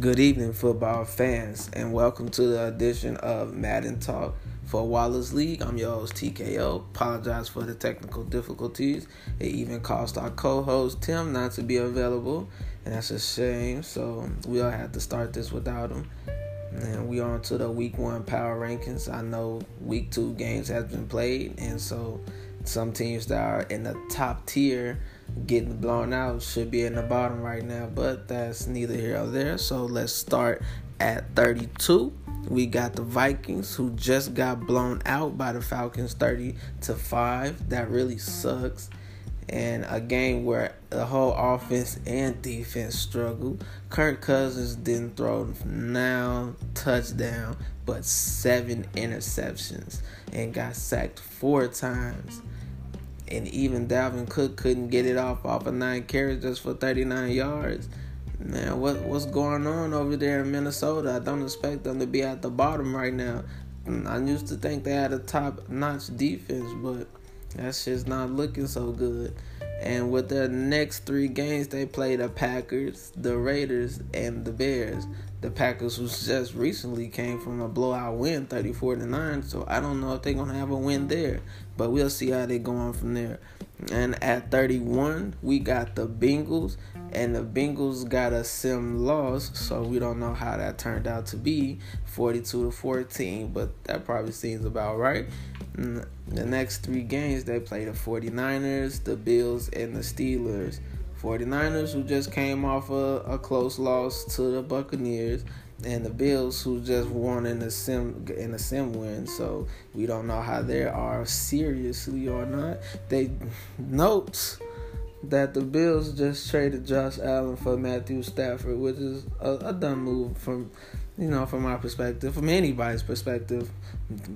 Good evening, football fans, and welcome to the edition of Madden Talk for Wallace League. I'm your host, TKO. Apologize for the technical difficulties. It even caused our co host, Tim, not to be available, and that's a shame. So we all had to start this without him. And we on to the week one power rankings. I know week two games has been played, and so some teams that are in the top tier getting blown out should be in the bottom right now, but that's neither here or there. So let's start at 32. We got the Vikings who just got blown out by the Falcons 30 to 5. That really sucks. And a game where the whole offense and defense struggled. Kirk Cousins didn't throw now touchdown, but seven interceptions and got sacked four times and even Dalvin Cook couldn't get it off off of nine carries just for 39 yards. Man, what what's going on over there in Minnesota? I don't expect them to be at the bottom right now. Mm, I used to think they had a top notch defense, but that's just not looking so good. And with their next three games, they play the Packers, the Raiders, and the Bears. The Packers, who just recently came from a blowout win, 34 to 9. So I don't know if they're going to have a win there. But we'll see how they go on from there. And at 31, we got the Bengals. And the Bengals got a sim loss. So we don't know how that turned out to be 42 to 14. But that probably seems about right. The next three games, they play the 49ers, the Bills, and the Steelers. 49ers, who just came off a, a close loss to the Buccaneers, and the Bills, who just won in the sim in a sim win. So we don't know how they are seriously or not. They notes that the Bills just traded Josh Allen for Matthew Stafford, which is a, a dumb move from you know, from my perspective, from anybody's perspective,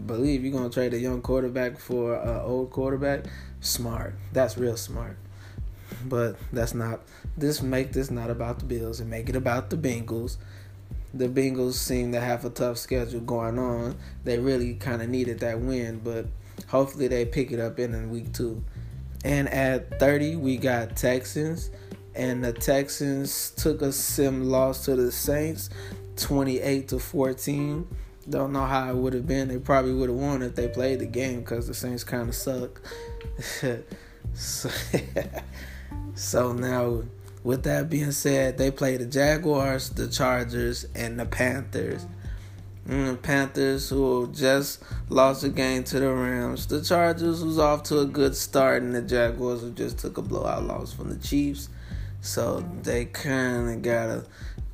believe you're gonna trade a young quarterback for an old quarterback. Smart. That's real smart. But that's not. This make this not about the Bills and make it about the Bengals. The Bengals seem to have a tough schedule going on. They really kind of needed that win, but hopefully they pick it up in, week two. And at 30, we got Texans and the Texans took a sim loss to the Saints. 28 to 14. Don't know how it would have been. They probably would have won if they played the game because the Saints kind of suck. so, so now, with that being said, they play the Jaguars, the Chargers, and the Panthers. Mm, Panthers, who just lost a game to the Rams. The Chargers, who's off to a good start, and the Jaguars, who just took a blowout loss from the Chiefs. So they kind of got a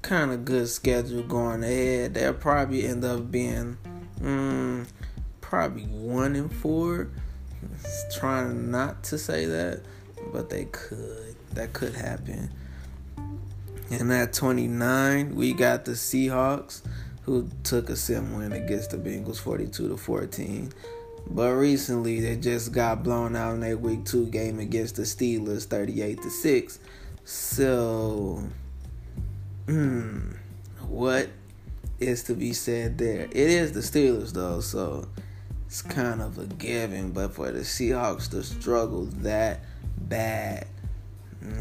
kind of good schedule going ahead. They'll probably end up being mm, probably one and four. Trying not to say that, but they could. That could happen. And at 29, we got the Seahawks, who took a sim win against the Bengals 42 to 14. But recently, they just got blown out in their week two game against the Steelers 38 to 6. So Hmm. What is to be said there? It is the Steelers though, so it's kind of a given. But for the Seahawks to struggle that bad,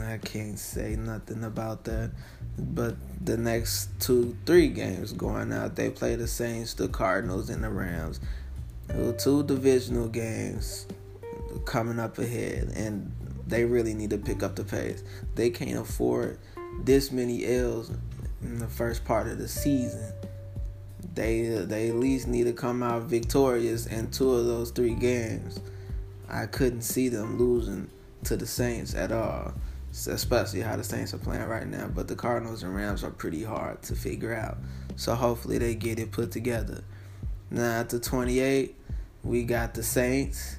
I can't say nothing about that. But the next two, three games going out, they play the Saints, the Cardinals, and the Rams. Two divisional games coming up ahead, and they really need to pick up the pace. They can't afford this many L's in the first part of the season. They they at least need to come out victorious in two of those three games. I couldn't see them losing to the Saints at all, especially how the Saints are playing right now. But the Cardinals and Rams are pretty hard to figure out. So hopefully they get it put together. Now at the 28, we got the Saints.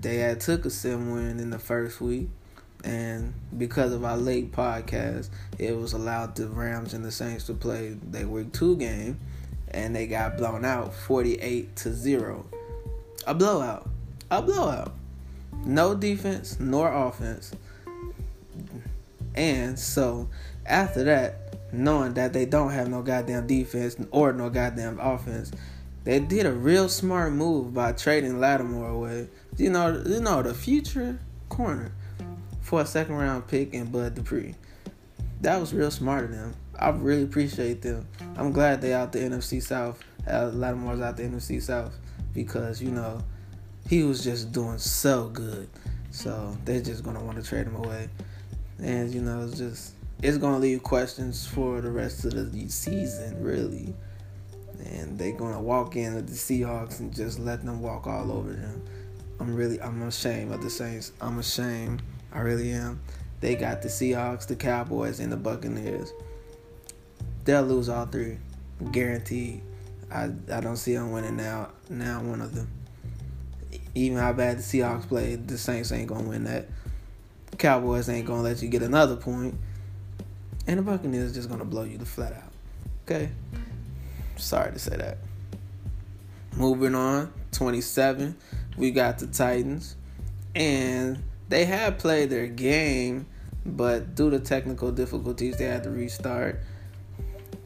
They had took a sim win in the first week and because of our late podcast, it was allowed the Rams and the Saints to play their week two game, and they got blown out forty eight to zero. A blowout, a blowout. No defense nor offense, and so after that, knowing that they don't have no goddamn defense or no goddamn offense, they did a real smart move by trading Lattimore away. You know, you know the future corner for a second round pick and Bud Dupree. That was real smart of them. I really appreciate them. I'm glad they out the NFC South. Uh, Lattimore's out the NFC South because you know he was just doing so good. So they're just gonna want to trade him away, and you know it's just it's gonna leave questions for the rest of the season, really. And they're gonna walk in at the Seahawks and just let them walk all over them. I'm really I'm ashamed of the Saints. I'm ashamed. I really am. They got the Seahawks, the Cowboys, and the Buccaneers. They'll lose all three, guaranteed. I I don't see them winning now. Now one of them. Even how bad the Seahawks play, the Saints ain't gonna win that. The Cowboys ain't gonna let you get another point, and the Buccaneers just gonna blow you the flat out. Okay. Sorry to say that. Moving on, 27, we got the Titans, and they had played their game, but due to technical difficulties, they had to restart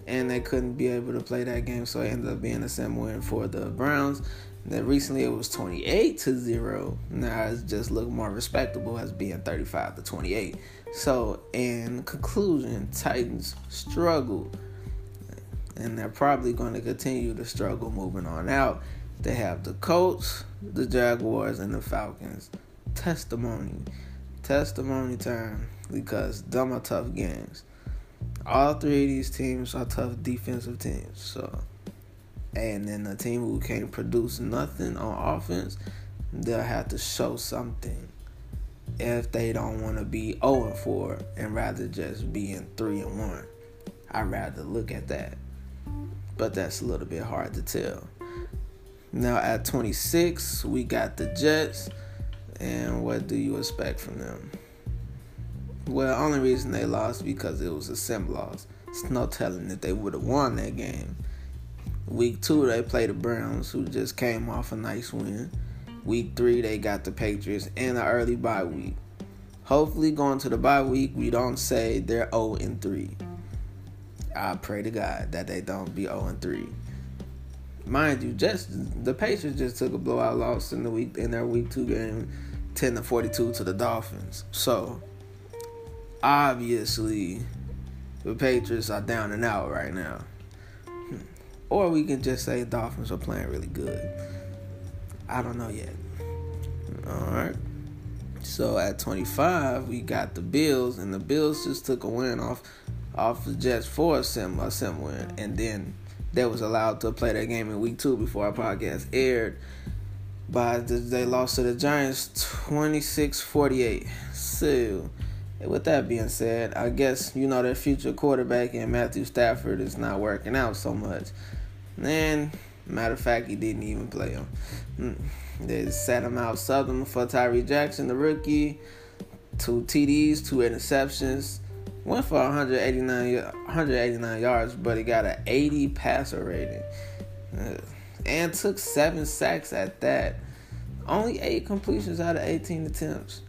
and they couldn't be able to play that game, so it ended up being a sim win for the Browns. Then recently it was 28 to 0. Now it's just look more respectable as being 35 to 28. So, in conclusion, Titans struggle. And they're probably going to continue to struggle moving on out. They have the Colts, the Jaguars, and the Falcons. Testimony. Testimony time. Because them are tough games all three of these teams are tough defensive teams. So, and then the team who can't produce nothing on offense, they'll have to show something if they don't want to be 0 and 4 and rather just being 3 and 1. I'd rather look at that. But that's a little bit hard to tell. Now at 26, we got the Jets. And what do you expect from them? Well, only reason they lost because it was a sim loss. It's no telling that they would have won that game. Week two, they play the Browns, who just came off a nice win. Week three, they got the Patriots and an early bye week. Hopefully, going to the bye week, we don't say they're 0 and 3. I pray to God that they don't be 0 and 3. Mind you, just the Patriots just took a blowout loss in the week in their week two game, 10 to 42 to the Dolphins. So obviously the Patriots are down and out right now. Or we can just say Dolphins are playing really good. I don't know yet. All right. So at 25, we got the Bills, and the Bills just took a win off off the Jets for a sim a sim win, and then they was allowed to play that game in week two before our podcast aired. But they lost to the Giants 26-48. So with that being said, I guess you know their future quarterback and Matthew Stafford is not working out so much. And matter of fact, he didn't even play him. Hmm. They sat him out Southern for Tyree Jackson, the rookie. Two TDs, two interceptions. Went for 189, 189 yards, but he got an 80 passer rating. And took seven sacks at that. Only eight completions out of 18 attempts.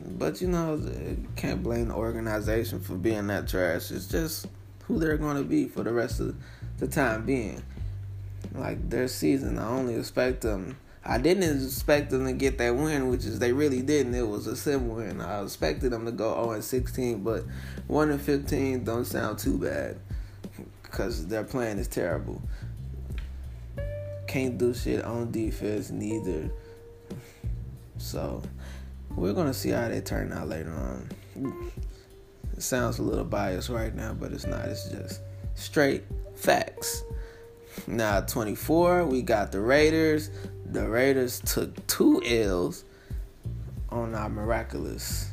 But you know, can't blame the organization for being that trash. It's just who they're going to be for the rest of the time being. Like their season, I only expect them. I didn't expect them to get that win, which is they really didn't. It was a sim win. I expected them to go 0 and 16, but 1 and 15 don't sound too bad because their plan is terrible. Can't do shit on defense neither. So we're gonna see how they turn out later on. It sounds a little biased right now, but it's not. It's just straight facts. Now, 24, we got the Raiders. The Raiders took two L's on our miraculous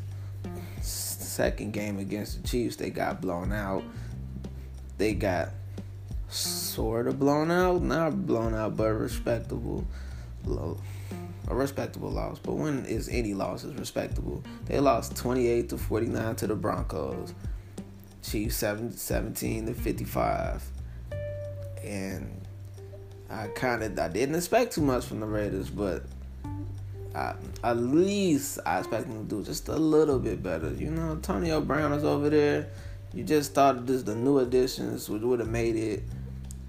second game against the Chiefs. They got blown out. They got sort of blown out, not blown out, but respectable a respectable loss. But when is any loss is respectable? They lost 28 to 49 to the Broncos. Chiefs 7, 17 to 55. And I kind of I didn't expect too much from the Raiders, but I, at least I expect them to do just a little bit better. You know, Antonio Brown is over there. You just thought this the new additions would would have made it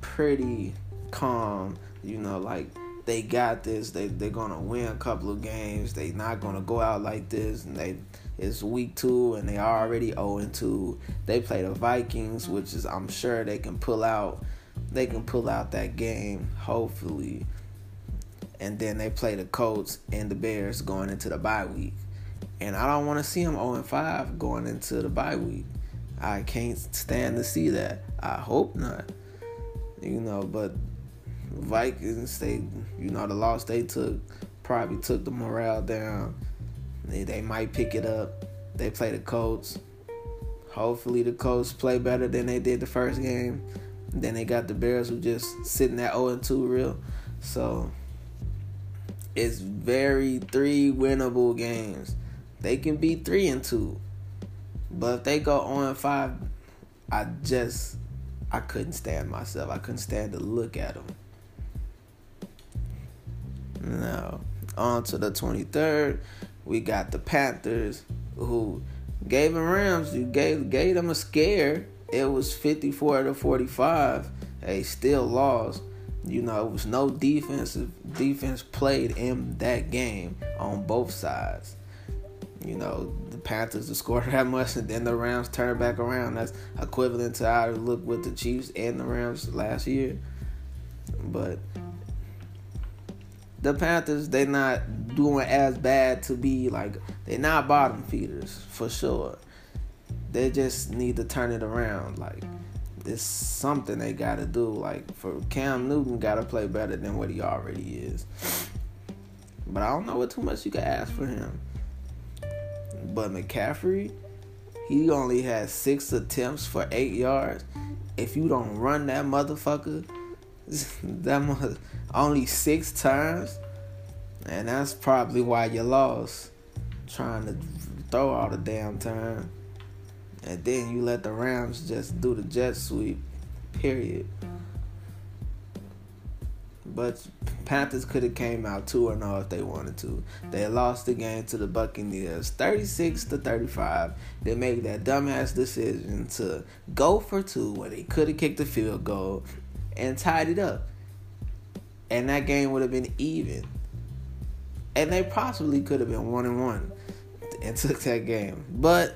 pretty calm. You know, like they got this. They they're gonna win a couple of games. They not gonna go out like this, and they It's week two and they already 0 2. They play the Vikings, which is I'm sure they can pull out they can pull out that game, hopefully. And then they play the Colts and the Bears going into the bye week. And I don't want to see them 0 5 going into the bye week. I can't stand to see that. I hope not. You know, but Vikings, they, you know, the loss they took probably took the morale down. They, they might pick it up. They play the Colts. Hopefully, the Colts play better than they did the first game. Then they got the Bears who just sitting at 0 2 real. So it's very three winnable games. They can be 3 and 2. But if they go 0 5, I just I couldn't stand myself. I couldn't stand to look at them. Now, on to the 23rd, we got the Panthers who gave them Rams. You gave gave them a scare it was 54 to 45. They still lost. You know, it was no defensive defense played in that game on both sides. You know, the Panthers scored that much and then the Rams turned back around. That's equivalent to how it looked with the Chiefs and the Rams last year. But the Panthers—they're not doing as bad to be like they're not bottom feeders for sure. They just need to turn it around. Like it's something they gotta do. Like for Cam Newton gotta play better than what he already is. But I don't know what too much you can ask for him. But McCaffrey, he only had six attempts for eight yards. If you don't run that motherfucker, that mother, only six times, and that's probably why you lost. Trying to throw all the damn time and then you let the Rams just do the jet sweep. Period. But Panthers could have came out 2 or 0 if they wanted to. They lost the game to the Buccaneers 36 to 35. They made that dumbass decision to go for 2 when they could have kicked the field goal and tied it up. And that game would have been even. And they possibly could have been 1 and 1 and took that game. But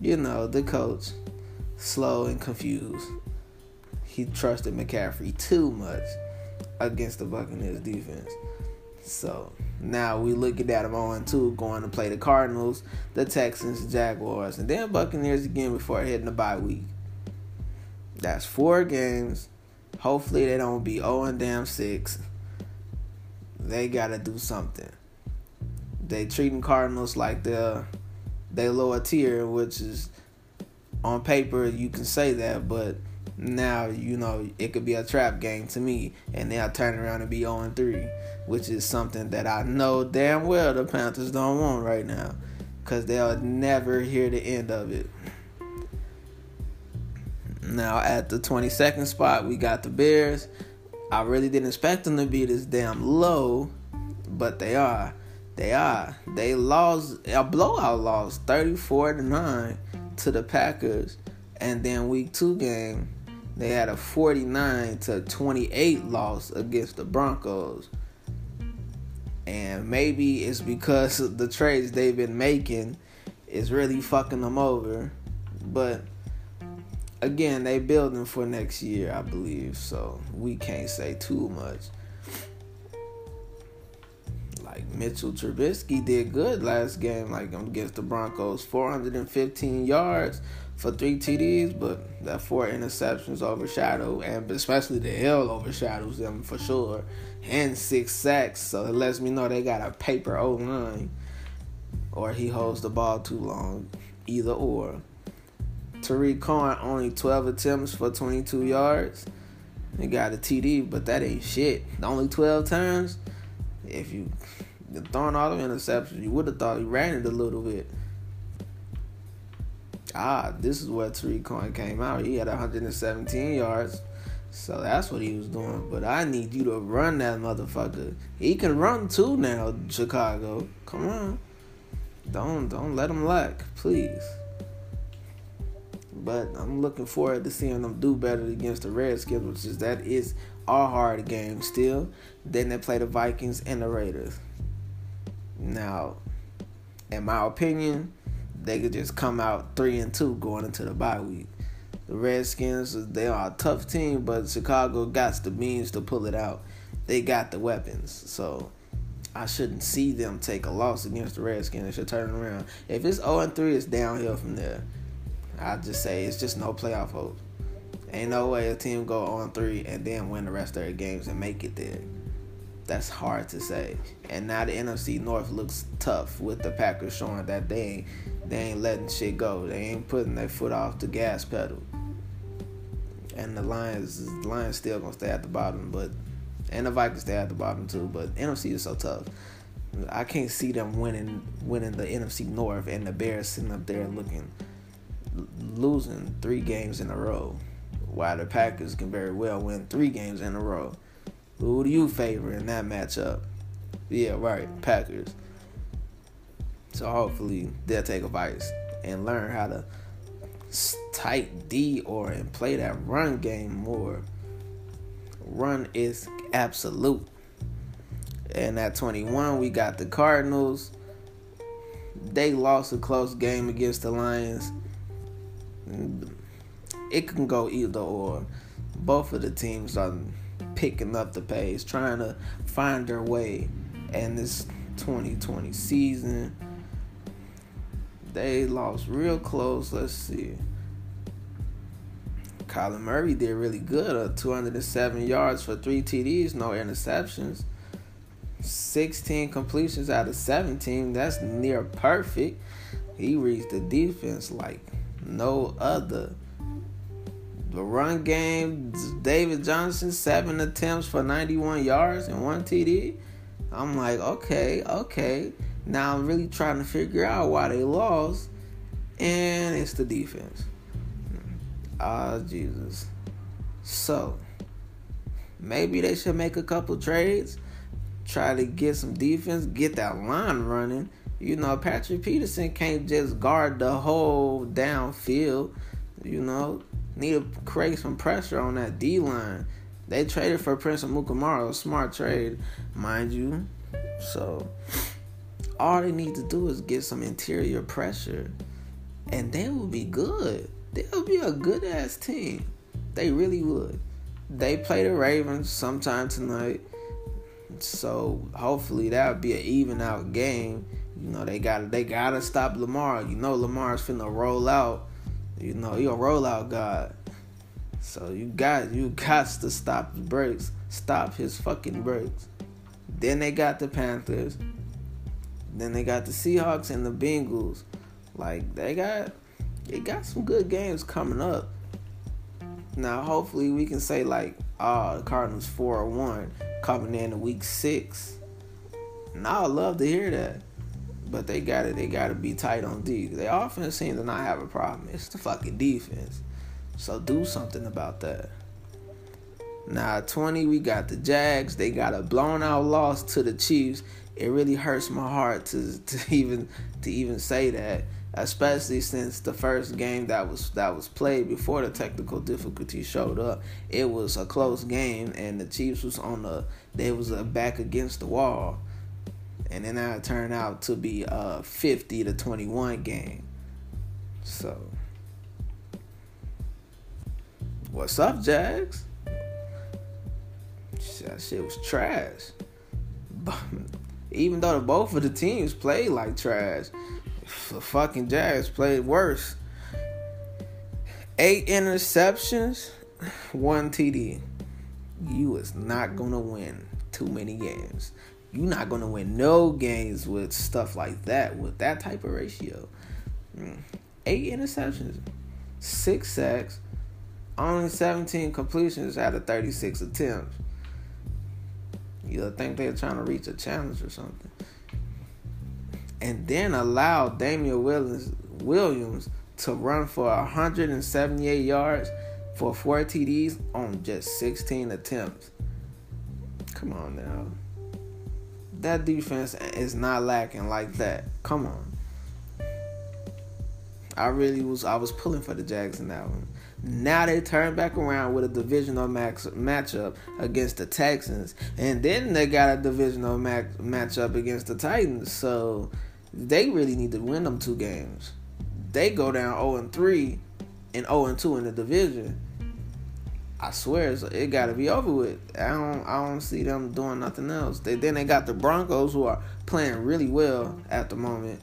you know, the coach, slow and confused. He trusted McCaffrey too much against the Buccaneers defense. So now we looking at him on two, going to play the Cardinals, the Texans, Jaguars, and then Buccaneers again before hitting the bye week. That's four games. Hopefully they don't be 0 and damn 6. They gotta do something. They treating Cardinals like they're they lower tier, which is on paper you can say that, but now you know it could be a trap game to me, and they'll turn around and be 0 3, which is something that I know damn well the Panthers don't want right now, because they'll never hear the end of it. Now at the 22nd spot, we got the Bears. I really didn't expect them to be this damn low, but they are. They are. They lost a blowout loss, thirty four to nine, to the Packers, and then week two game, they had a forty nine to twenty eight loss against the Broncos. And maybe it's because the trades they've been making is really fucking them over, but again, they building for next year, I believe. So we can't say too much like Mitchell Trubisky did good last game, like against the Broncos, 415 yards for three TDs, but that four interceptions overshadow, and especially the hell overshadows them for sure, and six sacks. So it lets me know they got a paper 09, or he holds the ball too long, either or. Tarik Cohen only 12 attempts for 22 yards. He got a TD, but that ain't shit. Only 12 times. If you throwing all the interceptions. You would have thought he ran it a little bit. Ah, this is where Tarik Cohen came out. He had 117 yards. So that's what he was doing. But I need you to run that motherfucker. He can run too now, Chicago. Come on. Don't don't let him lack, please. But I'm looking forward to seeing them do better against the Redskins, which is that is our hard game still. Then they play the Vikings and the Raiders. Now, in my opinion, they could just come out three and two going into the bye week. The Redskins, they are a tough team, but Chicago got the means to pull it out. They got the weapons, so I shouldn't see them take a loss against the Redskins. They should turn around. If it's 0 and 3, it's downhill from there. I just say it's just no playoff hope. Ain't no way a team go oh on 3 and then win the rest of their games and make it there. That's hard to say. And now the NFC North looks tough with the Packers showing that they ain't, they ain't letting shit go. They ain't putting their foot off the gas pedal and the Lions, the Lions still gonna stay at the bottom, but and the Vikings stay at the bottom too. But NFC is so tough. I can't see them winning winning the NFC North and the Bears sitting up there looking losing three games in a row, while the Packers can very well win three games in a row. Who do you favor in that matchup? Yeah, right, Packers. So hopefully they'll take advice and learn how to tight D or and play that run game more. Run is absolute. And at 21, we got the Cardinals. They lost a close game against the Lions. It can go either or. Both of the teams are picking up the pace, trying to find their way in this 2020 season. They lost real close. Let's see. Kyler Murray did really good. Uh, 207 yards for three TDs, no interceptions. 16 completions out of 17. That's near perfect. He reads the defense like no other. The run game, David Johnson, seven attempts for 91 yards and one TD. I'm like, okay, okay. Now I'm really trying to figure out why they lost, and it's the defense. Ah, Jesus. So, maybe they should make a couple trades, try to get some defense, get that line running. You know, Patrick Peterson can't just guard the whole downfield. You know, need to create some pressure on that D line. They traded for Prince Amukamara, a smart trade, mind you. So, all they need to do is get some interior pressure, and they will be good. They'll be a good ass team. They really would. They play the Ravens sometime tonight. So hopefully that'll be an even out game. You know, they gotta they gotta stop Lamar. You know Lamar's finna roll out. You know, he a rollout god. So you got you got to stop the brakes. Stop his fucking brakes. Then they got the Panthers. Then they got the Seahawks and the Bengals. Like they got they got some good games coming up. Now hopefully we can say like, oh the Cardinals four one coming in to week six. Now I love to hear that. But they got it. They got to be tight on D. They often seem to not have a problem. It's the fucking defense. So do something about that. Now 20, we got the Jags. They got a blown out loss to the Chiefs. It really hurts my heart to to even to even say that, especially since the first game that was that was played before the technical difficulty showed up, it was a close game and the Chiefs was on the they was a back against the wall. And then that turned out to be a 50 to 21 game. So What's up, Jags? That shit was trash. Even though the, both of the teams played like trash, the fucking Jags played worse. Eight interceptions, one TD. You is not gonna win too many games. You're not gonna win no games with stuff like that, with that type of ratio. Mm. Eight interceptions, six sacks, only 17 completions out of 36 attempts. You'll think they're trying to reach a challenge or something. And then allow Damien Williams, Williams to run for 178 yards for four TDs on just 16 attempts. Come on now. That defense is not lacking like that. Come on. I really was I was pulling for the Jags in that one. Now they turn back around with a divisional max matchup against the Texans, and then they got a divisional match matchup against the Titans. So they really need to win them two games. they go down 0 and 3 and 0 and 2 in the division, I swear it got to be over with. I don't I don't see them doing nothing else. They then they got the Broncos who are playing really well at the moment.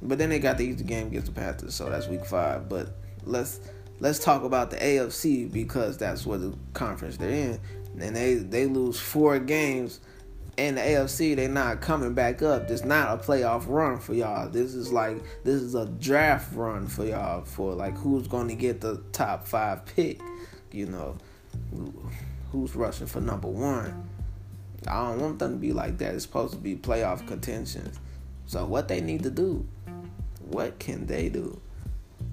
But then they got the game against the Panthers, so that's week 5, but let's let's talk about the AFC because that's what the conference they're in. And they they lose four games in the AFC, they're not coming back up. This not a playoff run for y'all. This is like this is a draft run for y'all for like who's going to get the top five pick. You know, who's rushing for number one. I don't want them to be like that. It's supposed to be playoff contention. So what they need to do? What can they do?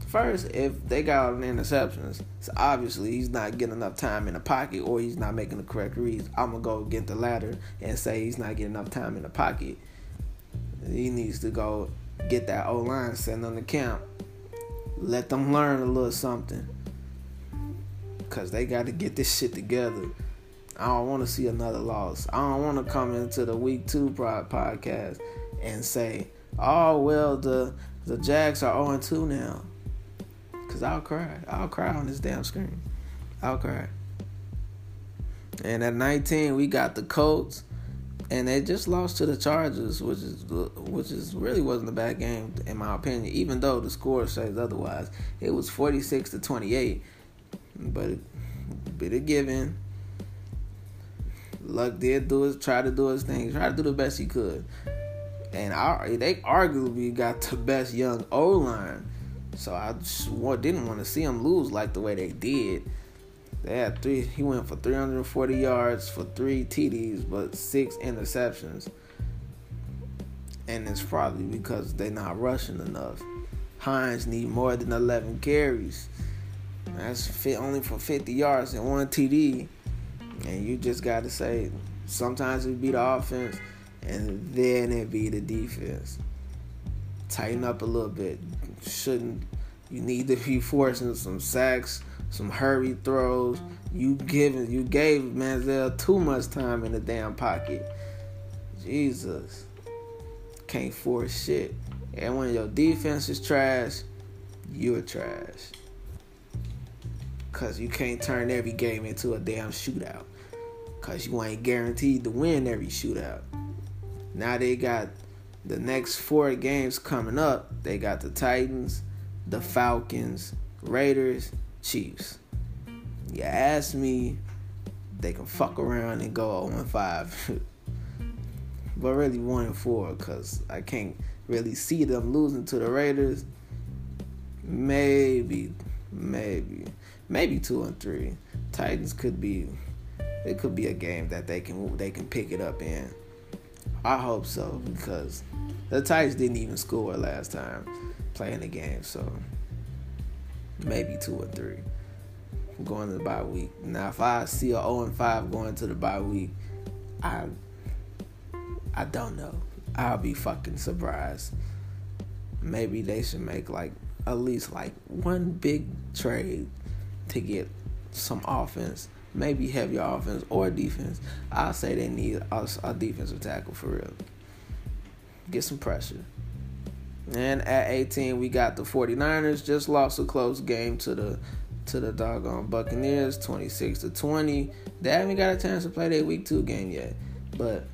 First, if they got an interceptions, so obviously he's not getting enough time in the pocket or he's not making the correct reads. I'm gonna go get the ladder and say he's not getting enough time in the pocket. He needs to go get that O line sent on the camp. Let them learn a little something. Cause they gotta get this shit together. I don't want to see another loss. I don't want to come into the week two podcast and say, "Oh well, the the Jags are 0 2 now." Cause I'll cry. I'll cry on this damn screen. I'll cry. And at 19, we got the Colts, and they just lost to the Chargers, which is which is really wasn't a bad game in my opinion. Even though the score says otherwise, it was 46 to 28. But bit of giving. Luck did do his, try to do his thing, try to do the best he could, and our, they arguably got the best young O line so I just didn't want to see him lose like the way they did. They had three. He went for 340 yards for three TDs, but six interceptions. And it's probably because they're not rushing enough. Hines need more than 11 carries. That's fit only for 50 yards and one TD. And you just got to say, sometimes it be the offense, and then it be the defense. Tighten up a little bit shouldn't. You need to be forcing some sacks, some hurry throws. You giving you gave Manziel too much time in the damn pocket. Jesus. Can't force shit. And when your defense is trash, you're trash. Cause you can't turn every game into a damn shootout. Cause you ain't guaranteed to win every shootout. Now they got the next four games coming up, they got the Titans, the Falcons, Raiders, Chiefs. You ask me, they can fuck around and go 0 5. but really 1 4 because I can't really see them losing to the Raiders. Maybe, maybe, maybe 2 and 3. Titans could be, it could be a game that they can they can pick it up in. I hope so because the Titans didn't even score last time playing the game, so maybe two or three going to the bye week. Now, if I see a 0 and 5 going to the bye week, I I don't know. I'll be fucking surprised. Maybe they should make like at least like one big trade to get some offense maybe have your offense or defense. I'll say they need a, a defensive tackle for real. Get some pressure. And at 18, we got the 49ers just lost a close game to the to the doggone Buccaneers, 26 to 20. They haven't got a chance to play their week two game yet, but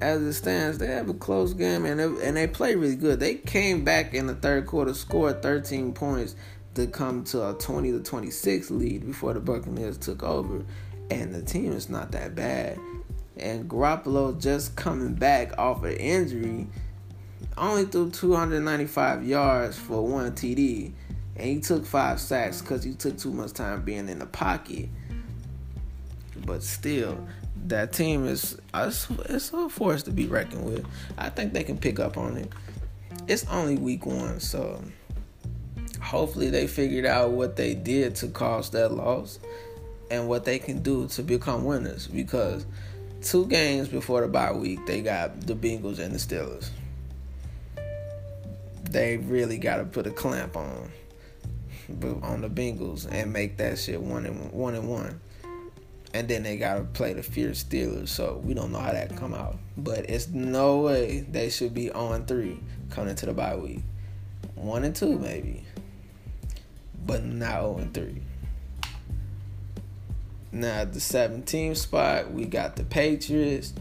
as it stands, they have a close game and they, and they play really good. They came back in the third quarter, scored 13 points, to come to a 20 to 26 lead before the Buccaneers took over. And the team is not that bad. And Garoppolo just coming back off an injury, only threw 295 yards for one TD. And he took five sacks because he took too much time being in the pocket. But still, that team is uh, it's a force to be reckoned with. I think they can pick up on it. It's only week one, so hopefully they figured out what they did to cause that loss and what they can do to become winners because two games before the bye week they got the Bengals and the Steelers. They really got to put a clamp on on the Bengals and make that shit one and one and one. And then they gotta play the fierce Steelers, so we don't know how that come out. But it's no way they should be on three coming to the bye week one and two maybe, but not zero and three. Now the 17th spot, we got the Patriots.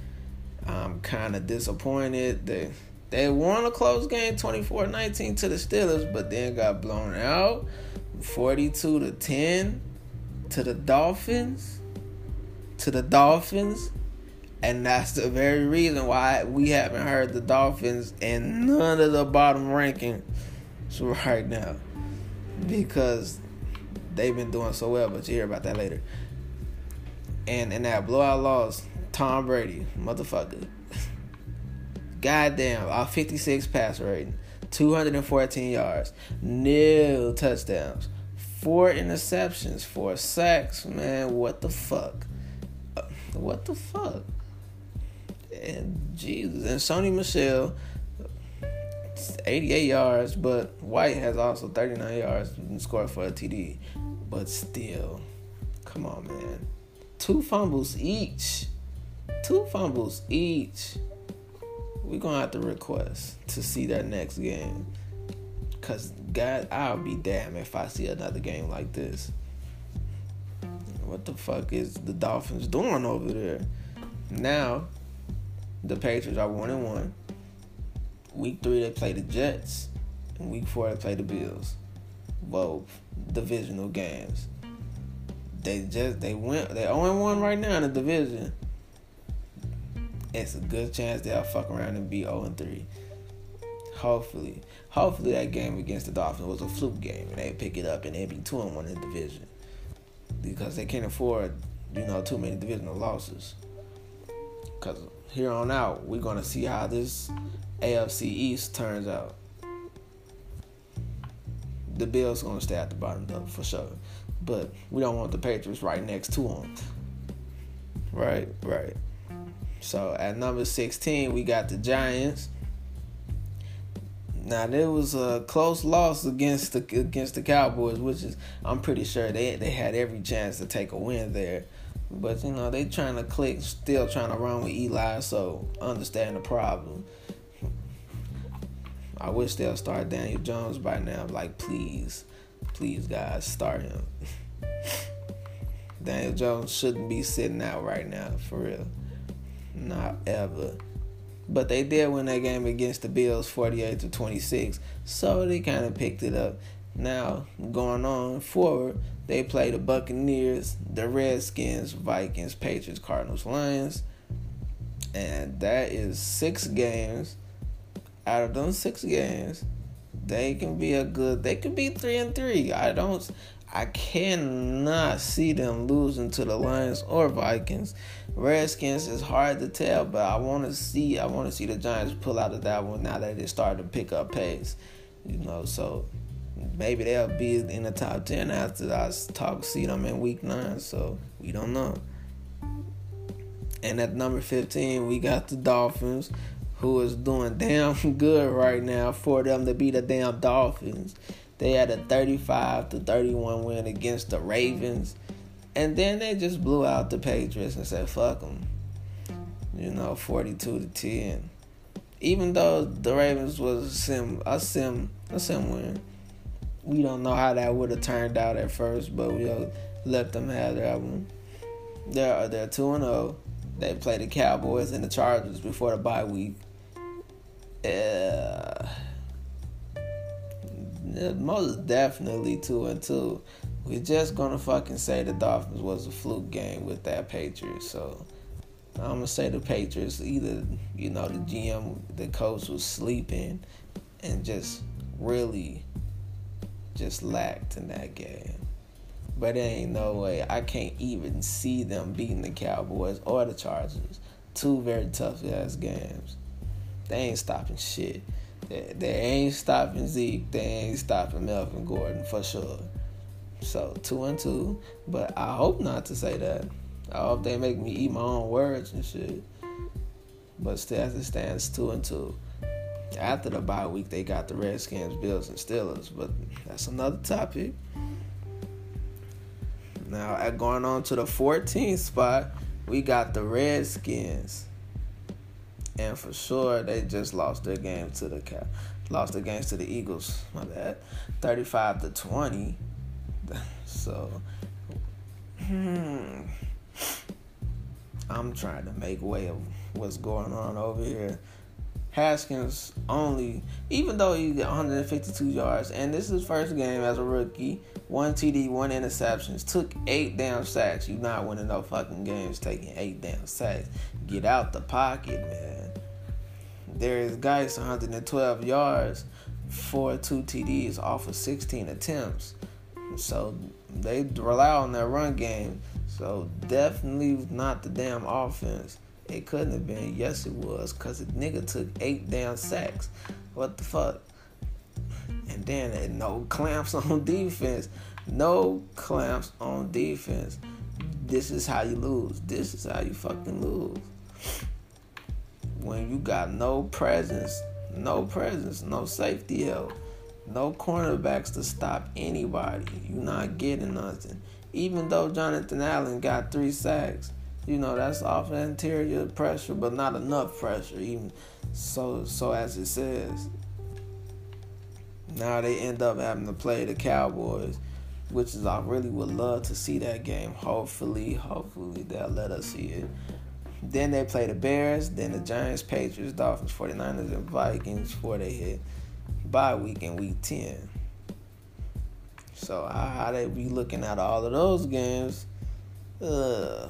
I'm kind of disappointed. They they won a close game 24-19 to the Steelers, but then got blown out 42 to 10 to the Dolphins. To the Dolphins. And that's the very reason why we haven't heard the Dolphins in none of the bottom rankings right now. Because they've been doing so well, but you hear about that later. And in that blowout loss, Tom Brady, motherfucker. Goddamn, our 56 pass rating, 214 yards, nil touchdowns, four interceptions, four sacks. Man, what the fuck? Uh, what the fuck? And Jesus, and Sony Michel, 88 yards, but White has also 39 yards and scored for a TD. But still, come on, man. Two fumbles each. Two fumbles each. We're gonna have to request to see that next game. Cause God, I'll be damned if I see another game like this. What the fuck is the Dolphins doing over there? Now, the Patriots are one and one. Week three they play the Jets, and week four they play the Bills. Both divisional games. They just they went they 0 1 right now in the division. It's a good chance they'll fuck around and be 0 3. Hopefully. Hopefully that game against the Dolphins was a fluke game and they pick it up and they be 2 and 1 in the division. Because they can't afford, you know, too many divisional losses. Because here on out, we're going to see how this AFC East turns out. The Bills to stay at the bottom, though, for sure but we don't want the Patriots right next to them. Right, right. So at number 16, we got the Giants. Now there was a close loss against the against the Cowboys, which is I'm pretty sure they they had every chance to take a win there. But you know, they trying to click, still trying to run with Eli, so understand the problem. I wish they'll start Daniel Jones by now. Like, please, please, guys, start him. Daniel Jones shouldn't be sitting out right now, for real. Not ever. But they did win that game against the Bills 48 to 26. So they kind of picked it up. Now, going on forward, they play the Buccaneers, the Redskins, Vikings, Patriots, Cardinals, Lions. And that is six games. Out of those six games, they can be a good they can be three and three. I don't I cannot see them losing to the Lions or Vikings. Redskins is hard to tell, but I want to see I want to see the Giants pull out of that one now that they started to pick up pace. You know, so maybe they'll be in the top ten after I talk see them in week nine. So we don't know. And at number fifteen, we got the Dolphins, who is doing damn good right now for them to be the damn Dolphins. They had a 35 to 31 win against the Ravens. And then they just blew out the Patriots and said, fuck them. You know, 42 to 10. Even though the Ravens was a sim, a sim, a sim win. We don't know how that would have turned out at first, but we'll let them have that one. They're, they're 2 and 0. They play the Cowboys and the Chargers before the bye week. Uh, yeah most definitely two and two. We're just gonna fucking say the Dolphins was a fluke game with that Patriots. So I'm gonna say the Patriots either you know the GM, the coach was sleeping, and just really just lacked in that game. But there ain't no way I can't even see them beating the Cowboys or the Chargers. Two very tough ass games. They ain't stopping shit. They, they ain't stopping Zeke. They ain't stopping Melvin Gordon for sure. So two and two, but I hope not to say that. I hope they make me eat my own words and shit. But still, as it stands, two and two. After the bye week, they got the Redskins, Bills, and Steelers, but that's another topic. Now, going on to the 14th spot, we got the Redskins and for sure they just lost their game to the Cap. lost against to the Eagles. My bad, thirty-five to twenty. So, hmm, I'm trying to make way of what's going on over here. Haskins only, even though he got 152 yards, and this is his first game as a rookie, one TD, one interceptions, took eight damn sacks. You not winning no fucking games taking eight damn sacks. Get out the pocket, man. There is guys 112 yards for two TDs off of 16 attempts. So they rely on their run game. So definitely not the damn offense. It couldn't have been. Yes, it was. Because the nigga took eight damn sacks. What the fuck? And then no clamps on defense. No clamps on defense. This is how you lose. This is how you fucking lose. When you got no presence, no presence, no safety help, no cornerbacks to stop anybody, you're not getting nothing. Even though Jonathan Allen got three sacks, you know that's off the interior pressure, but not enough pressure. Even so, so as it says. Now they end up having to play the Cowboys, which is I really would love to see that game. Hopefully, hopefully they'll let us see it. Then they play the Bears, then the Giants, Patriots, Dolphins, 49ers, and Vikings before they hit bye week in week 10. So how they be looking at all of those games? Uh,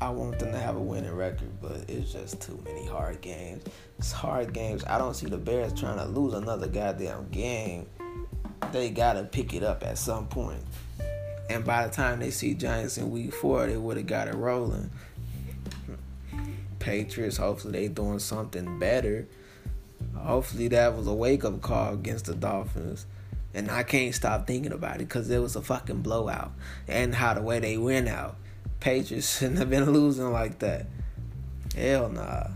I want them to have a winning record, but it's just too many hard games. It's hard games. I don't see the Bears trying to lose another goddamn game. They gotta pick it up at some point. And by the time they see Giants in week four, they would have got it rolling. Patriots, hopefully they doing something better. Hopefully that was a wake up call against the Dolphins. And I can't stop thinking about it because it was a fucking blowout. And how the way they went out. Patriots shouldn't have been losing like that. Hell nah.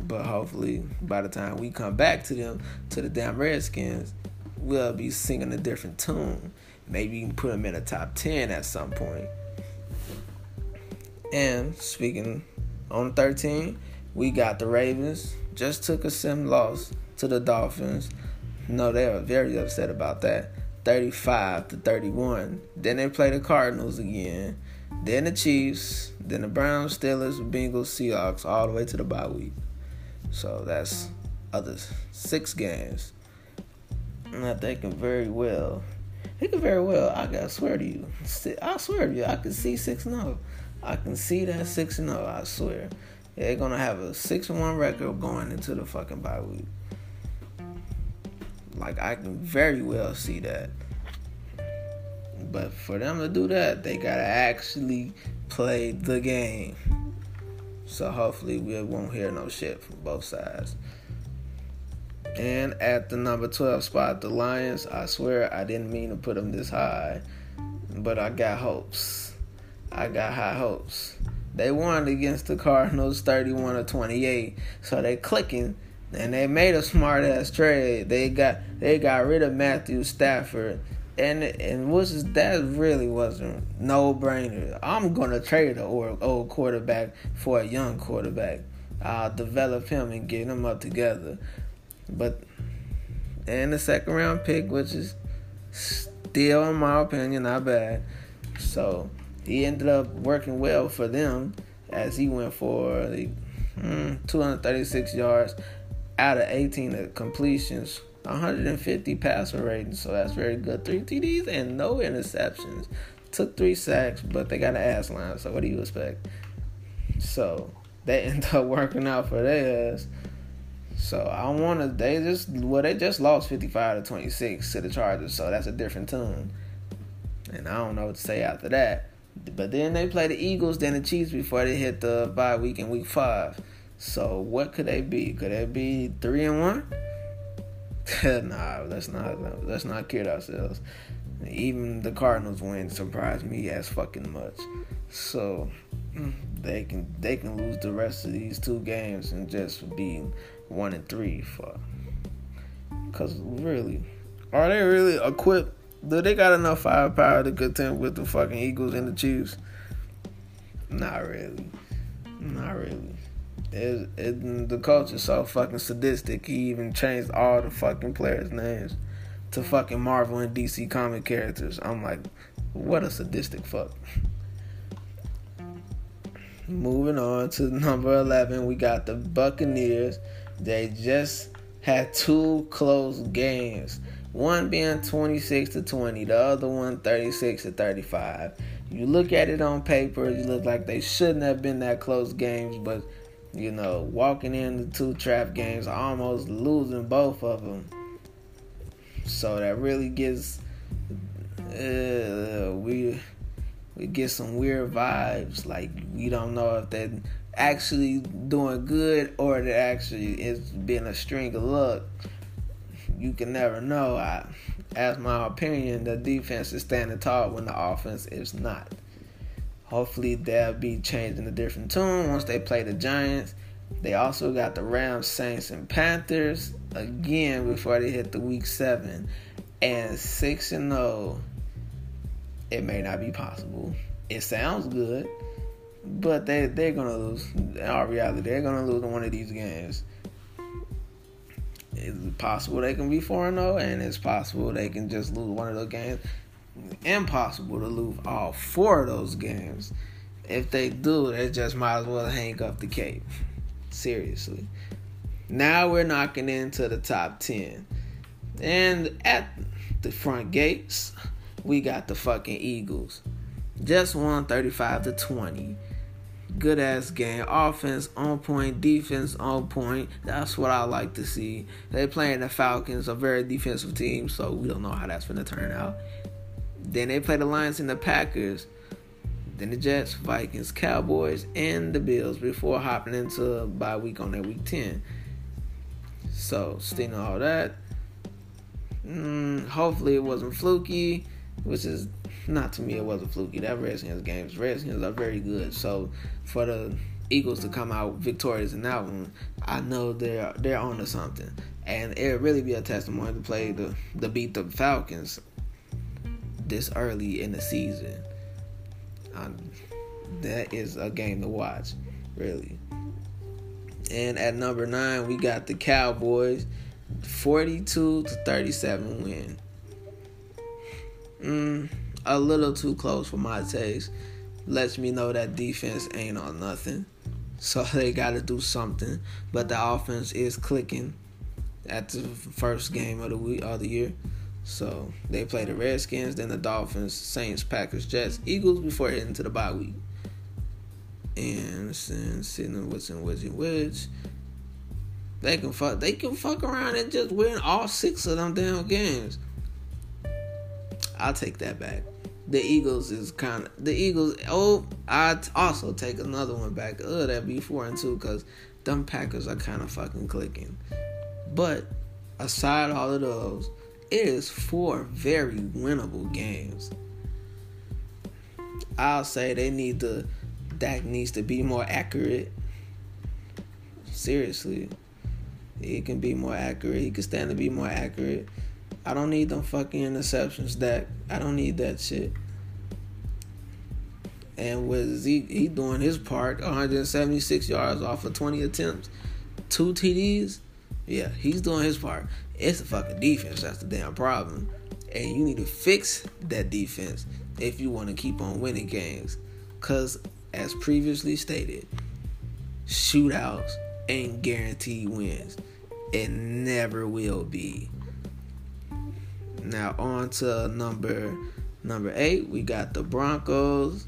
But hopefully, by the time we come back to them, to the damn Redskins, we'll be singing a different tune. Maybe you can put them in a top 10 at some point. And speaking on 13, we got the Ravens. Just took a sim loss to the Dolphins. No, they were very upset about that. 35 to 31. Then they play the Cardinals again. Then the Chiefs. Then the Browns, Steelers, Bengals, Seahawks, all the way to the bye week. So that's other six games. And I think very well. He could very well. I gotta swear to you. I swear to you. I can see six and zero. I can see that six and zero. I swear. They're gonna have a six and one record going into the fucking bye week. Like I can very well see that. But for them to do that, they gotta actually play the game. So hopefully we won't hear no shit from both sides. And at the number 12 spot, the Lions, I swear I didn't mean to put them this high, but I got hopes. I got high hopes. They won against the Cardinals 31 to 28, so they clicking and they made a smart ass trade. They got they got rid of Matthew Stafford, and and was that really wasn't no brainer. I'm gonna trade an old old quarterback for a young quarterback. I'll develop him and get him up together. But and the second round pick, which is still, in my opinion, not bad. So he ended up working well for them as he went for the mm, 236 yards out of 18 completions, 150 passer rating, so that's very good. Three TDs and no interceptions. Took three sacks, but they got an ass line, so what do you expect? So they end up working out for theirs. So I want to. They just well, they just lost 55 to 26 to the Chargers, so that's a different tune. And I don't know what to say after that. But then they play the Eagles, then the Chiefs before they hit the bye week in week five. So what could they be? Could they be three and one? nah, let's not let's not kid ourselves. Even the Cardinals win surprised me as fucking much. So they can they can lose the rest of these two games and just be one and three for. Cause really, are they really equipped? Do they got enough firepower to contend with the fucking Eagles and the Chiefs? Not really. Not really. it, it, the coach is so fucking sadistic. He even changed all the fucking players' names to fucking Marvel and DC comic characters. I'm like, what a sadistic fuck. Moving on to number 11, we got the Buccaneers. They just had two close games. One being 26 to 20, the other one 36 to 35. You look at it on paper, you look like they shouldn't have been that close games, but you know, walking into two trap games, almost losing both of them. So that really gets uh, we we get some weird vibes. Like we don't know if they're actually doing good or they actually it's been a string of luck. You can never know. I, as my opinion, the defense is standing tall when the offense is not. Hopefully they'll be changing a different tune once they play the Giants. They also got the Rams, Saints, and Panthers again before they hit the week seven. And six and zero, oh, it may not be possible. It sounds good, but they they're gonna lose. In all reality, they're gonna lose one of these games. It's possible they can be four and zero, oh, and it's possible they can just lose one of those games impossible to lose all four of those games. If they do, they just might as well hang up the cape. Seriously. Now we're knocking into the top 10. And at the front gates, we got the fucking Eagles. Just won 35 to 20. Good ass game. Offense on point, defense on point. That's what I like to see. They playing the Falcons, a very defensive team, so we don't know how that's gonna turn out. Then they play the Lions and the Packers. Then the Jets, Vikings, Cowboys, and the Bills before hopping into a bye week on that week 10. So, seeing all that, mm, hopefully it wasn't fluky, which is not to me, it wasn't fluky. That Redskins games, Redskins are very good. So, for the Eagles to come out victorious in that one, I know they're they're on to something, and it would really be a testimony to play the the beat the Falcons this early in the season. Um, that is a game to watch, really. And at number nine, we got the Cowboys, 42 to 37 win. Mm, a little too close for my taste. Lets me know that defense ain't on nothing. So they got to do something. But the offense is clicking at the first game of the week of the year. So they play the Redskins, then the Dolphins, Saints, Packers, Jets, Eagles before heading to the bye week. And since sitting what's in which which they can fuck they can fuck around and just win all six of them damn games. I'll take that back. The Eagles is kind of the Eagles. Oh, I also take another one back. Oh, that'd be four and two because them Packers are kind of fucking clicking. But aside all of those, it is four very winnable games. I'll say they need to Dak needs to be more accurate. Seriously. He can be more accurate. He can stand to be more accurate. I don't need them fucking interceptions, Dak. I don't need that shit. And with Zeke, he doing his part, 176 yards off of 20 attempts, two TDs. Yeah, he's doing his part. It's the fucking defense that's the damn problem. And you need to fix that defense if you want to keep on winning games. Because, as previously stated, shootouts ain't guaranteed wins. It never will be. Now on to number number eight. We got the Broncos.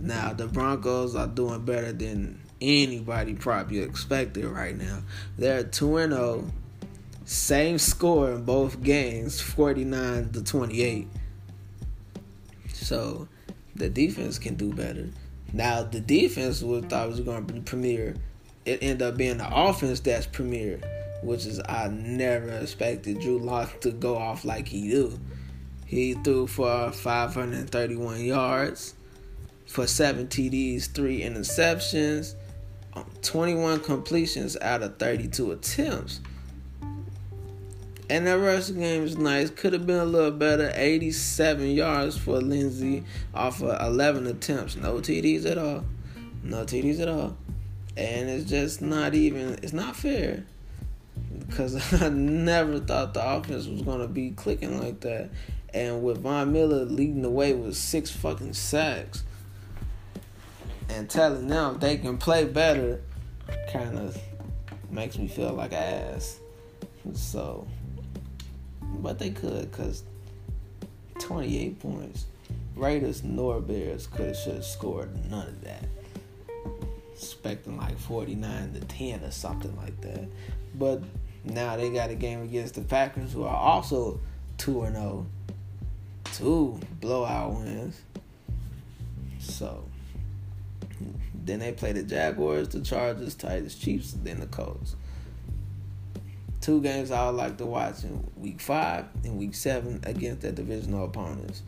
Now the Broncos are doing better than anybody probably expected right now. They're 2 and 0. Same score in both games, 49 to 28. So the defense can do better. Now the defense was thought was going to be premier. It ended up being the offense that's premier, which is I never expected Drew Lock to go off like he do. He threw for 531 yards, for seven TDs, three interceptions. Um, 21 completions out of 32 attempts. And that rushing game is nice. Could have been a little better. 87 yards for Lindsay off of 11 attempts. No TDs at all. No TDs at all. And it's just not even, it's not fair. Because I never thought the offense was going to be clicking like that. And with Von Miller leading the way with six fucking sacks and telling them they can play better kind of makes me feel like ass. So, but they could because 28 points. Raiders nor Bears could have should have scored none of that. Expecting like 49 to 10 or something like that. But now they got a game against the Packers who are also 2 and 0. Two blowout wins. So then they play the Jaguars, the Chargers, Titans, Chiefs, then the Colts. Two games I would like to watch in week five and week seven against their divisional opponents.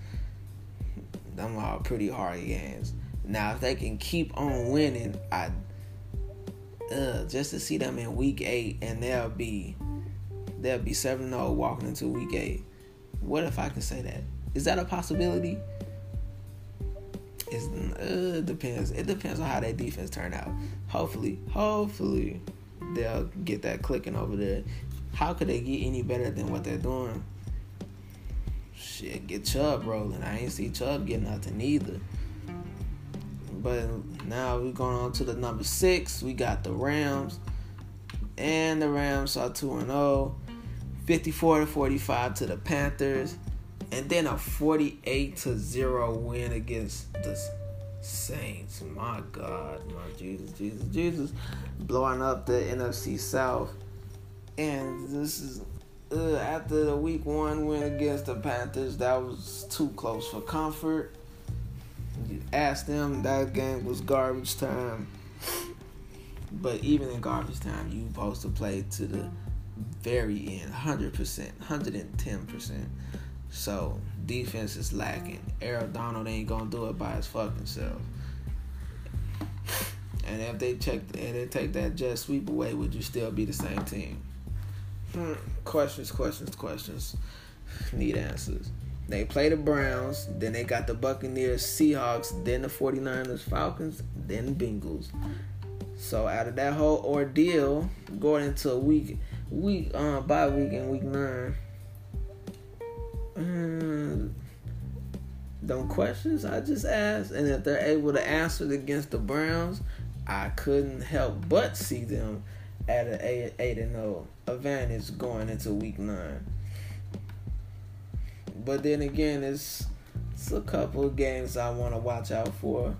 Them are pretty hard games. Now, if they can keep on winning, I uh, just to see them in week eight and they'll be they'll be 7-0 walking into week eight. What if I can say that? Is that a possibility? It uh, depends. It depends on how that defense turn out. Hopefully, hopefully they'll get that clicking over there. How could they get any better than what they're doing? Shit, get Chubb rolling. I ain't see Chubb get nothing either. But now we're going on to the number six. We got the Rams. And the Rams are 2 and 0. 54 to 45 to the Panthers and then a 48 to 0 win against the Saints. My God, my Jesus, Jesus, Jesus, blowing up the NFC South. And this is uh, after the week one win against the Panthers, that was too close for comfort. Asked them, that game was garbage time. But even in garbage time, you supposed to play to the very end, 100%, 110%. So defense is lacking. Aaron Donald ain't gonna do it by his fucking self. And if they check and they take that jet sweep away, would you still be the same team? Hmm. Questions, questions, questions. Need answers. They play the Browns, then they got the Buccaneers, Seahawks, then the 49ers, Falcons, then Bengals. So out of that whole ordeal, going into week week uh bye week in week nine, mm, them questions I just asked, and if they're able to answer it against the Browns, I couldn't help but see them at an eight, eight and zero oh advantage going into week nine. But then again, it's it's a couple of games I want to watch out for.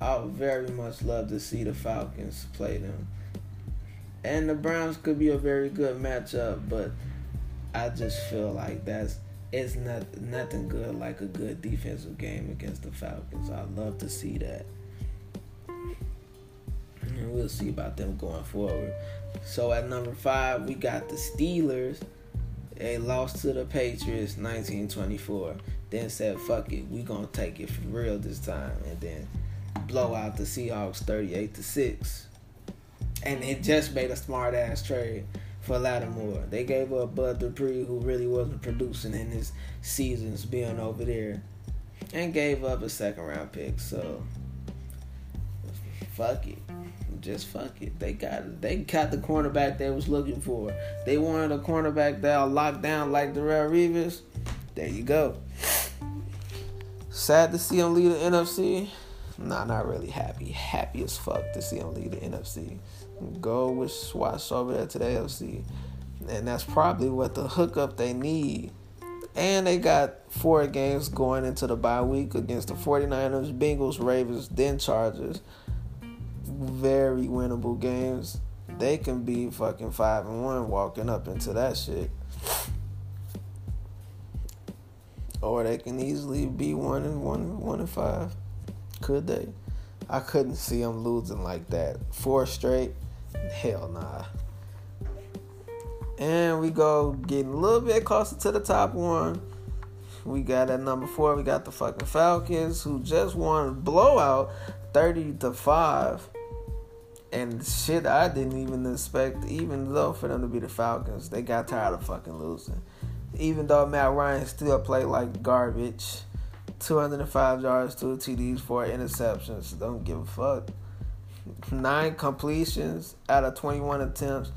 I would very much love to see the Falcons play them. And the Browns could be a very good matchup, but I just feel like that's it's not nothing good like a good defensive game against the Falcons. I love to see that. And we'll see about them going forward. So at number five, we got the Steelers. They lost to the Patriots 1924. Then said, fuck it, we gonna take it for real this time. And then blow out the Seahawks 38 to 6. And it just made a smart ass trade for Lattimore. They gave up Bud Dupree, who really wasn't producing in his seasons being over there, and gave up a second round pick. So fuck it. Just fuck it. They got they got the cornerback they was looking for. They wanted a cornerback that'll lock down like Darrelle Revis. There you go. Sad to see him leave the NFC. Nah, not really happy. Happy as fuck to see him leave the NFC go with Swatch over there to the AFC. And that's probably what the hookup they need. And they got four games going into the bye week against the 49ers, Bengals, Ravens, then Chargers. Very winnable games. They can be fucking five and one walking up into that shit. Or they can easily be one and one one and five. Could they? I couldn't see them losing like that. Four straight. Hell nah. And we go getting a little bit closer to the top one. We got at number four, we got the fucking Falcons who just won blowout 30 to 5. And shit, I didn't even expect, even though for them to be the Falcons, they got tired of fucking losing. Even though Matt Ryan still played like garbage, 205 yards, two TDs, four interceptions. Don't give a fuck. nine completions out of 21 attempts.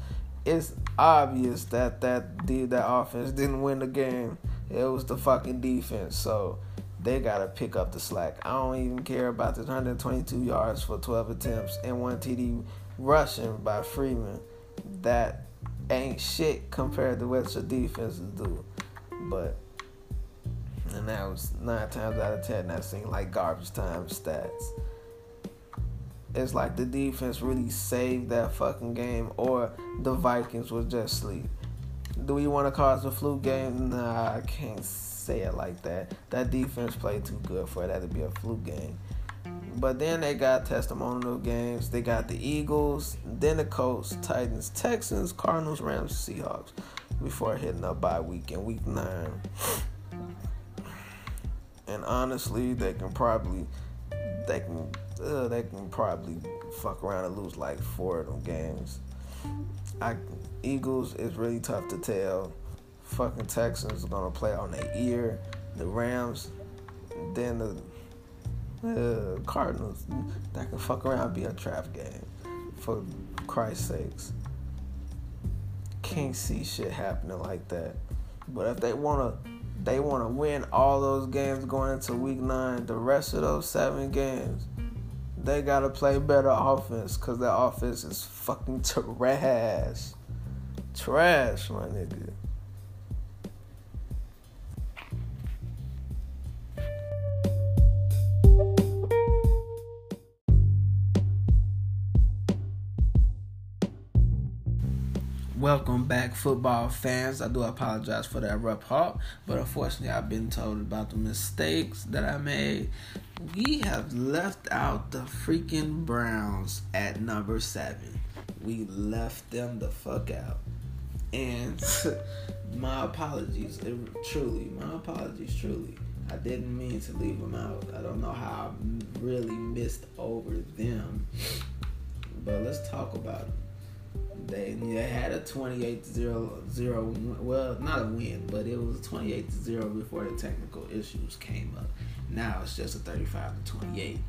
It's obvious that that dude, that offense didn't win the game. It was the fucking defense. So they gotta pick up the slack. I don't even care about the 122 yards for 12 attempts and one TD rushing by Freeman. That ain't shit compared to what your defenses do. But and that was nine times out of ten that seemed like garbage time stats. It's like the defense really saved that fucking game, or the Vikings was just sleep. Do we want to cause a flu game? Nah, I can't say it like that. That defense played too good for that to be a fluke game. But then they got testimonial games. They got the Eagles, then the Colts, Titans, Texans, Cardinals, Rams, Seahawks before hitting up by week in week nine. And honestly, they can probably they can uh, they can probably fuck around and lose like four of them games. I Eagles is really tough to tell. Fucking Texans are gonna play on their ear. The Rams, then the uh, Cardinals that can fuck around be a trap game. For Christ's sakes. Can't see shit happening like that. But if they wanna they wanna win all those games going into week nine, the rest of those seven games, they gotta play better offense because their offense is fucking trash. Trash, my nigga. Welcome back, football fans. I do apologize for that rough halt, but unfortunately, I've been told about the mistakes that I made. We have left out the freaking Browns at number seven. We left them the fuck out. And my apologies, it, truly, my apologies, truly. I didn't mean to leave them out. I don't know how I really missed over them. But let's talk about it they they had a 28-0, well, not a win, but it was 28 0 before the technical issues came up. Now it's just a 35 to 28.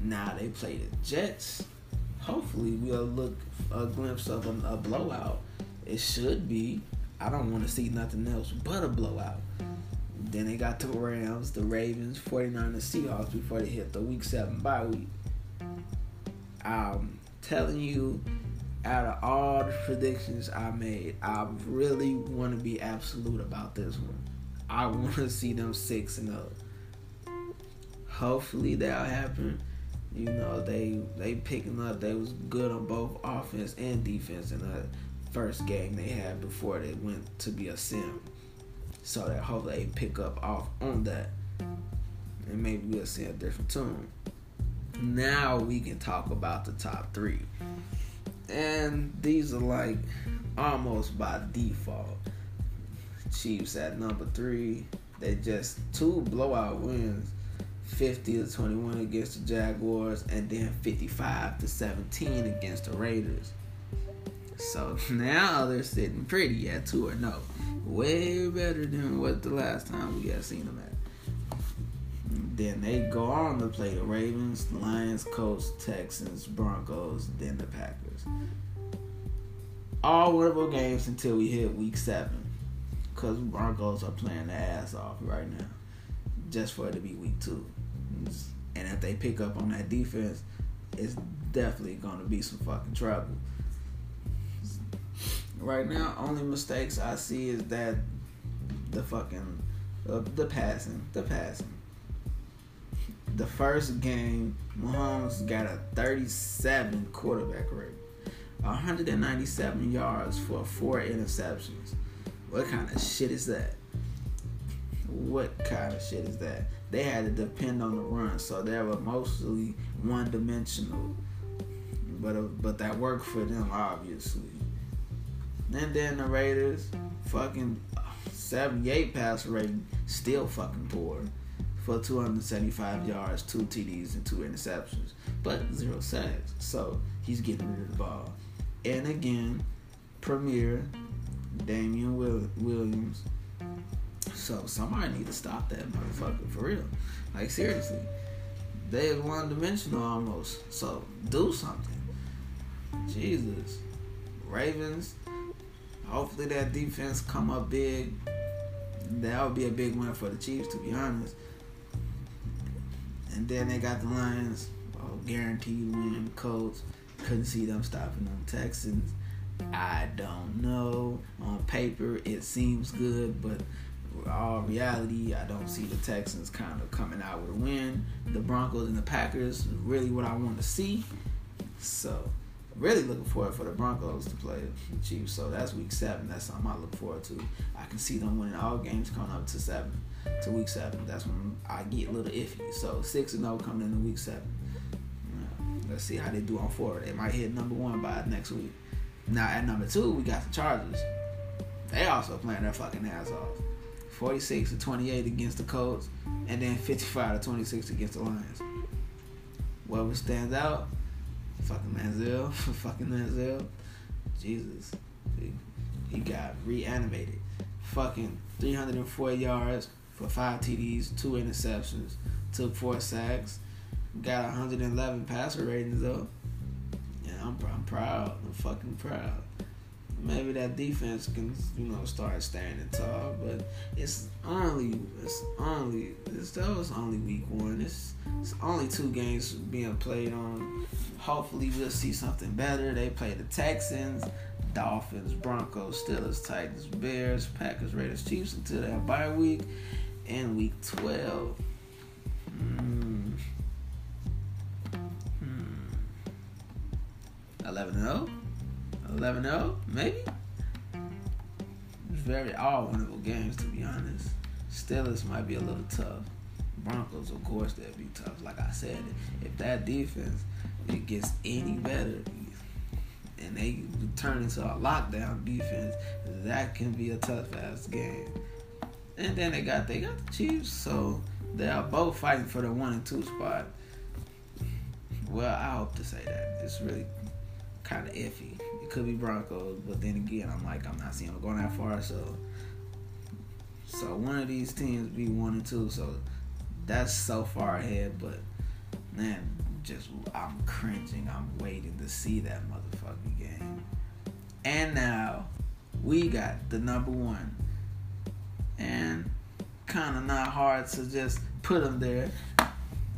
Now they play the Jets. Hopefully, we'll look a glimpse of a, a blowout. It should be. I don't want to see nothing else but a blowout. Then they got the Rams, the Ravens, 49 the Seahawks before they hit the week seven bye week. I'm telling you, out of all the predictions I made, I really want to be absolute about this one. I want to see them six and up. Hopefully that'll happen. You know they they picking up. They was good on both offense and defense in the first game they had before they went to be a sim. So that hopefully they pick up off on that, and maybe we'll see a different tune. Now we can talk about the top three and these are like almost by default. Chiefs at number three. They just two blowout wins, fifty to twenty one against the Jaguars, and then fifty five to seventeen against the Raiders. So now they're sitting pretty at two or oh. no, way better than what the last time we had seen them at. Then they go on to play the Ravens, Lions, Colts, Texans, Broncos, then the Packers. All winnable games until we hit week seven. Because Broncos are playing their ass off right now. Just for it to be week two. And if they pick up on that defense, it's definitely going to be some fucking trouble. Right now, only mistakes I see is that the fucking uh, the passing, the passing the first game, Mahomes got a 37 quarterback rate, 197 yards for four interceptions. What kind of shit is that? What kind of shit is that? They had to depend on the run, so they were mostly one dimensional. But uh, but that worked for them, obviously. And then the Raiders, fucking 78 pass rating, still fucking poor for 275 yards, two TDs, and two interceptions, but zero sacks. So he's getting rid of the ball. And again, Premier Damien Williams. So somebody need to stop that motherfucker for real. Like seriously. they're one dimensional almost. So do something. Jesus. Ravens. Hopefully that defense come up big. That would be a big win for the Chiefs, to be honest. And then they got the Lions. Oh, guaranteed win. Colts. Couldn't see them stopping them Texans. I don't know. On paper, it seems good, but all reality, I don't see the Texans kind of coming out with a win. The Broncos and the Packers, really what I want to see. So, really looking forward for the Broncos to play the Chiefs. So that's week seven. That's something I look forward to. I can see them winning all games coming up to seven, to week seven. That's when I get a little iffy. So six and zero oh coming into week seven. Let's see how they do on four. They might hit number one by next week. Now at number two, we got the Chargers. They also playing their fucking ass off. 46 to 28 against the Colts, and then 55 to 26 against the Lions. Whoever stands out, fucking Manziel, fucking Manziel, Jesus, he, he got reanimated. Fucking 304 yards for five TDs, two interceptions, took four sacks, got 111 passer ratings though. Yeah, I'm, I'm proud. I'm fucking proud. Maybe that defense can, you know, start standing tall, but it's only, it's only, it's that was only week one. It's, it's only two games being played on. Hopefully, we'll see something better. They play the Texans, Dolphins, Broncos, Steelers, Titans, Bears, Packers, Raiders, Chiefs until that bye week, and week 12. 11 0. 11 0, maybe? It's very all winnable games, to be honest. Steelers might be a little tough. Broncos, of course, they'll be tough. Like I said, if that defense it gets any better and they turn into a lockdown defense, that can be a tough ass game. And then they got they got the Chiefs, so they are both fighting for the one and two spot. Well, I hope to say that it's really kind of iffy. It could be Broncos, but then again, I'm like, I'm not seeing them going that far. So, so one of these teams be one and two. So that's so far ahead. But man, just I'm cringing. I'm waiting to see that motherfucking game. And now we got the number one, and kind of not hard to just put them there.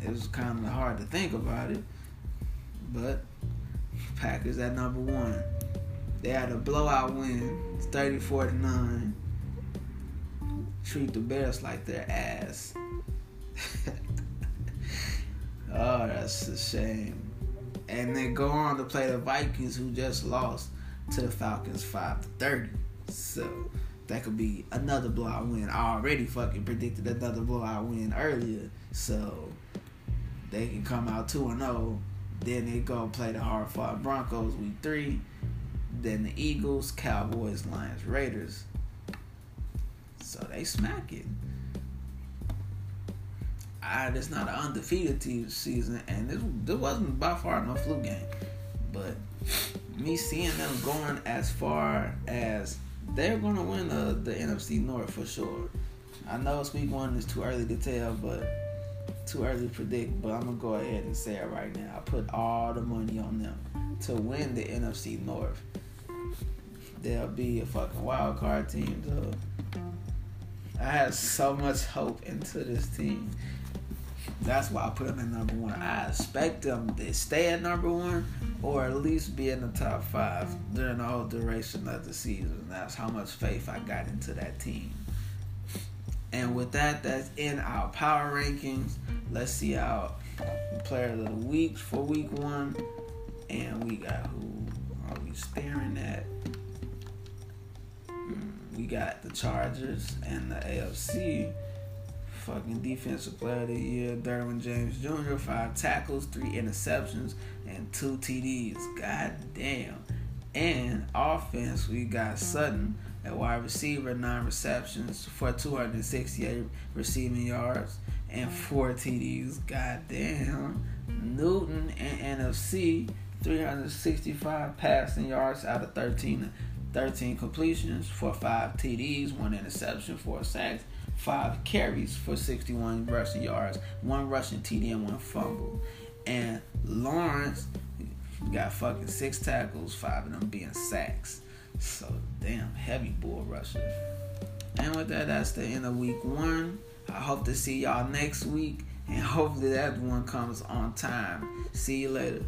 It was kind of hard to think about it, but Packers at number one. They had a blowout win, 34 to 9. Treat the Bears like their ass. oh, that's a shame. And then go on to play the Vikings, who just lost to the Falcons 5 to 30. So that could be another blowout win. I already fucking predicted another blowout win earlier. So they can come out 2 and 0. Then they go play the hard fought Broncos week 3 then the Eagles, Cowboys, Lions, Raiders. So they smack it. I, it's not an undefeated team season, and this, this wasn't by far no flu game. But me seeing them going as far as they're going to win the, the NFC North for sure. I know it's week one, it's too early to tell, but too early to predict. But I'm to go ahead and say it right now. I put all the money on them to win the NFC North they'll be a fucking wild card team. So I have so much hope into this team. That's why I put them in number one. I expect them to stay at number one or at least be in the top five during the whole duration of the season. That's how much faith I got into that team. And with that, that's in our power rankings. Let's see our player of the week for week one. And we got who are we staring at? Hmm, we got the Chargers and the AFC. Fucking defensive player of the year, Derwin James Jr. Five tackles, three interceptions, and two TDs. God damn. And offense, we got Sutton at wide receiver, nine receptions for 268 receiving yards and four TDs. God damn. Newton and NFC, 365 passing yards out of 13 13 completions for five TDs, one interception, four sacks, five carries for 61 rushing yards, one rushing TD, and one fumble. And Lawrence got fucking six tackles, five of them being sacks. So damn heavy bull rusher. And with that, that's the end of week one. I hope to see y'all next week, and hopefully that one comes on time. See you later.